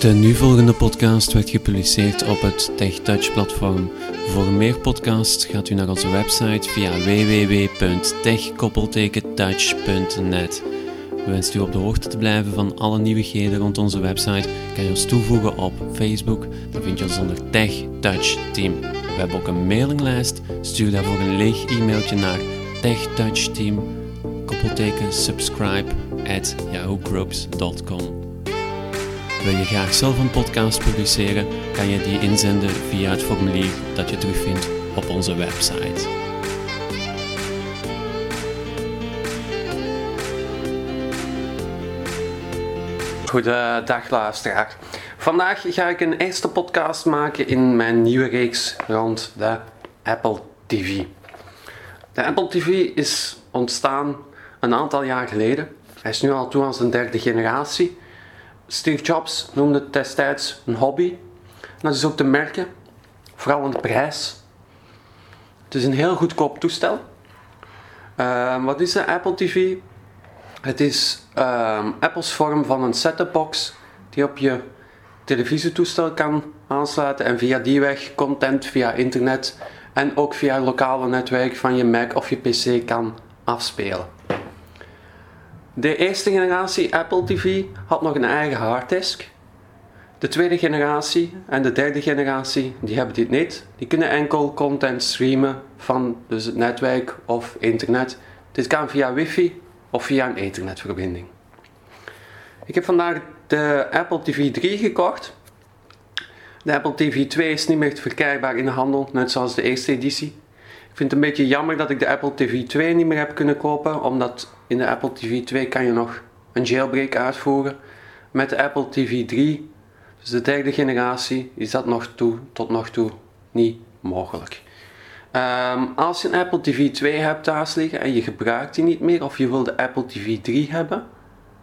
De nu volgende podcast werd gepubliceerd op het TechTouch platform. Voor meer podcasts gaat u naar onze website via www.tech-touch.net. Wenst u op de hoogte te blijven van alle nieuwigheden rond onze website, kan je ons toevoegen op Facebook. Dan vind je ons onder Tech Touch Team. We hebben ook een mailinglijst. Stuur daarvoor een leeg e-mailtje naar techtouchteam koppelteken subscribe at yahoogroups.com. Wil je graag zelf een podcast publiceren, kan je die inzenden via het formulier dat je terugvindt op onze website. Goedendag luisteraar. Vandaag ga ik een eerste podcast maken in mijn nieuwe reeks rond de Apple TV. De Apple TV is ontstaan een aantal jaar geleden. Hij is nu al toe als een derde generatie. Steve Jobs noemde het destijds een hobby. Dat is ook te merken, vooral aan de prijs. Het is een heel goedkoop toestel. Uh, wat is de Apple TV? Het is uh, Apples vorm van een set-top box die op je televisietoestel kan aansluiten en via die weg content via internet en ook via het lokale netwerk van je Mac of je PC kan afspelen. De eerste generatie Apple TV had nog een eigen harddisk. De tweede generatie en de derde generatie die hebben dit niet. Die kunnen enkel content streamen van dus het netwerk of internet. Dit kan via wifi of via een internetverbinding. Ik heb vandaag de Apple TV 3 gekocht. De Apple TV 2 is niet meer verkrijgbaar in de handel, net zoals de eerste editie. Vind het een beetje jammer dat ik de Apple TV 2 niet meer heb kunnen kopen, omdat in de Apple TV 2 kan je nog een jailbreak uitvoeren. Met de Apple TV 3, dus de derde generatie, is dat nog toe, tot nog toe niet mogelijk. Um, als je een Apple TV 2 hebt thuis liggen en je gebruikt die niet meer, of je wil de Apple TV 3 hebben,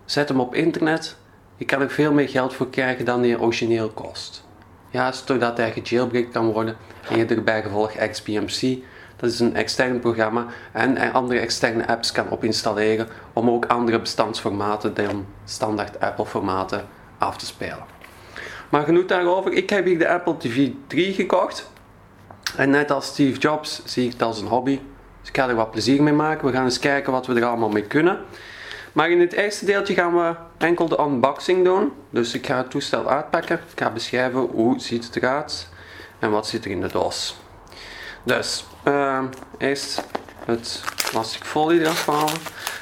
zet hem op internet. Je kan er veel meer geld voor krijgen dan die origineel kost. Juist doordat hij gejailbreakt kan worden en je er bij gevolg XBMC dat is een extern programma en andere externe apps kan op installeren om ook andere bestandsformaten dan standaard Apple formaten af te spelen. Maar genoeg daarover. Ik heb hier de Apple TV 3 gekocht. En net als Steve Jobs zie ik het als een hobby. Dus ik ga er wat plezier mee maken. We gaan eens kijken wat we er allemaal mee kunnen. Maar in het eerste deeltje gaan we enkel de unboxing doen. Dus ik ga het toestel uitpakken. Ik ga beschrijven hoe ziet het eruit en wat zit er in de doos. Dus, uh, eerst het plastic folie eraf halen.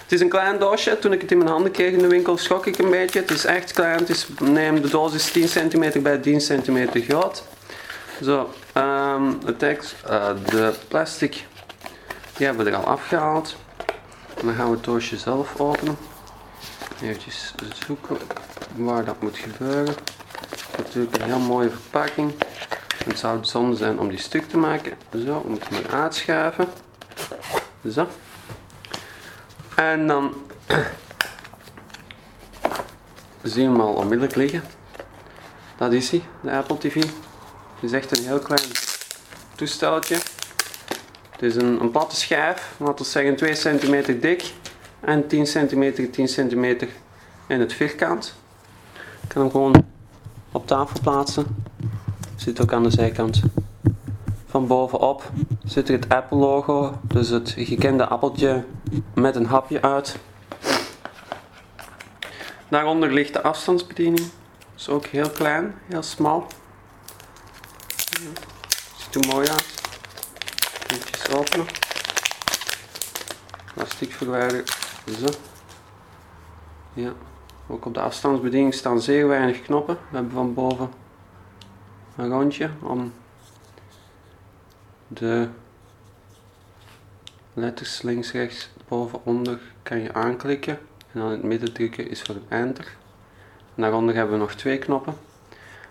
Het is een klein doosje. Toen ik het in mijn handen kreeg in de winkel schrok ik een beetje. Het is echt klein. Het is, neem, de doos is 10 cm bij 10 cm groot. Zo, um, de tekst, uh, de plastic, die hebben we er al afgehaald. Dan gaan we het doosje zelf openen. Even zoeken waar dat moet gebeuren. Natuurlijk een heel mooie verpakking. Het zou zonde zijn om die stuk te maken. Zo, we moeten hem uitschuiven. Zo. En dan zien we hem al onmiddellijk liggen. Dat is hij, de Apple TV. Het is echt een heel klein toesteltje. Het is een, een platte schijf, laten we zeggen 2 cm dik en 10 cm, 10 cm in het vierkant. Ik kan hem gewoon op tafel plaatsen. Zit ook aan de zijkant. Van bovenop zit er het Apple logo, dus het gekende appeltje met een hapje uit. Daaronder ligt de afstandsbediening. Is ook heel klein, heel smal. Ziet er mooi uit. Even openen. Plastic verwijderen. Zo. Ja. Ook op de afstandsbediening staan zeer weinig knoppen. We hebben van boven een rondje om de letters links, rechts, boven, onder kan je aanklikken en dan in het midden drukken is voor enter. En daaronder hebben we nog twee knoppen.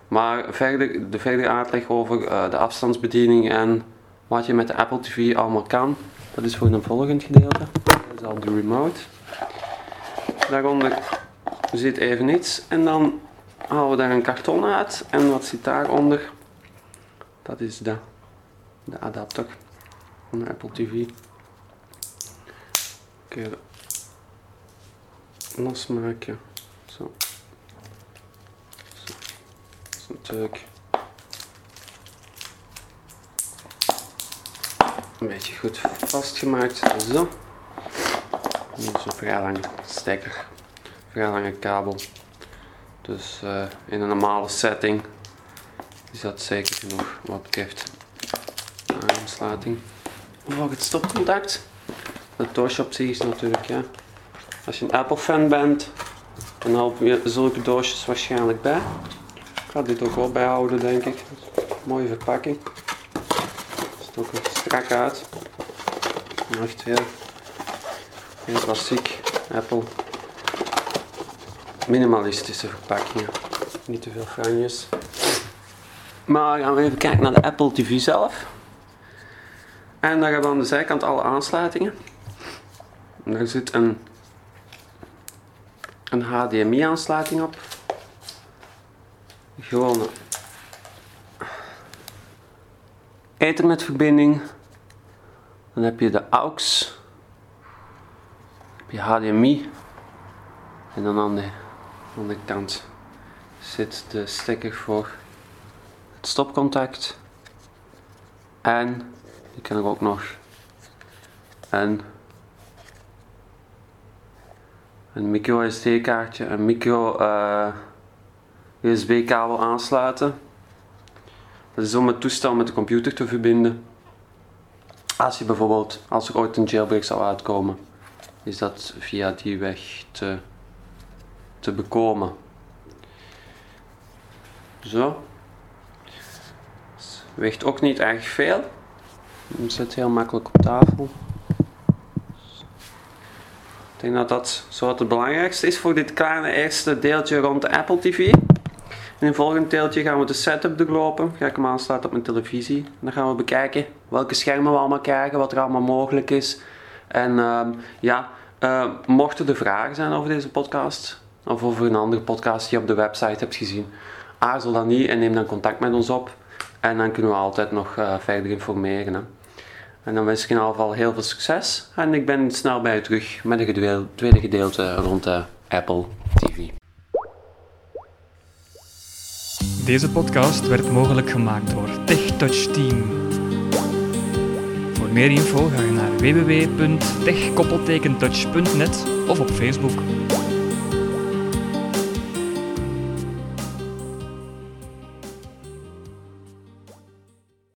Maar verder, de verdere uitleg over uh, de afstandsbediening en wat je met de Apple TV allemaal kan, dat is voor een volgend gedeelte. Dat is al de remote. Daaronder zit even iets en dan halen we daar een karton uit. En wat zit daaronder? Dat is de, de adapter van de Apple TV. Keer losmaken. Zo. Zo. natuurlijk een beetje goed vastgemaakt. Zo. Hier is een vrij lange stekker, vrij lange kabel. Dus uh, in een normale setting is dat zeker genoeg wat betreft aansluiting. Voor het stopcontact. De doosje op zich is natuurlijk, ja. Als je een Apple fan bent, dan helpen je zulke doosjes waarschijnlijk bij. Ik ga dit ook wel bijhouden, denk ik. Mooie verpakking. Ziet ook strak uit. Echt weer heel klassiek Apple. Minimalistische verpakkingen. Niet te veel franjes. Maar gaan we even kijken naar de Apple TV zelf. En daar hebben we aan de zijkant alle aansluitingen. En daar zit een, een HDMI aansluiting op. Gewone Ethernet-verbinding. Dan heb je de AUX. Dan heb je HDMI. En dan aan de andere kant zit de stekker voor het stopcontact. En die kan ik ook nog een, een micro SD kaartje, een micro eh, USB kabel aansluiten. Dat is om het toestel met de computer te verbinden. Als je bijvoorbeeld, als er ooit een jailbreak zou uitkomen, is dat via die weg te, te bekomen. Zo. Weegt ook niet erg veel. Het zit heel makkelijk op tafel. Ik denk dat dat zo het belangrijkste is voor dit kleine eerste deeltje rond de Apple TV. In het volgende deeltje gaan we de setup doorlopen. Ga ik hem aansluiten op mijn televisie. dan gaan we bekijken welke schermen we allemaal krijgen, wat er allemaal mogelijk is. En uh, ja, uh, mochten er vragen zijn over deze podcast, of over een andere podcast die je op de website hebt gezien, aarzel dan niet en neem dan contact met ons op. En dan kunnen we altijd nog uh, verder informeren. En dan wens ik in ieder geval heel veel succes. En ik ben snel bij u terug met het tweede gedeelte rond de Apple TV. Deze podcast werd mogelijk gemaakt door TechTouch Team. Voor meer info ga je naar www.techkoppeltekentouch.net of op Facebook.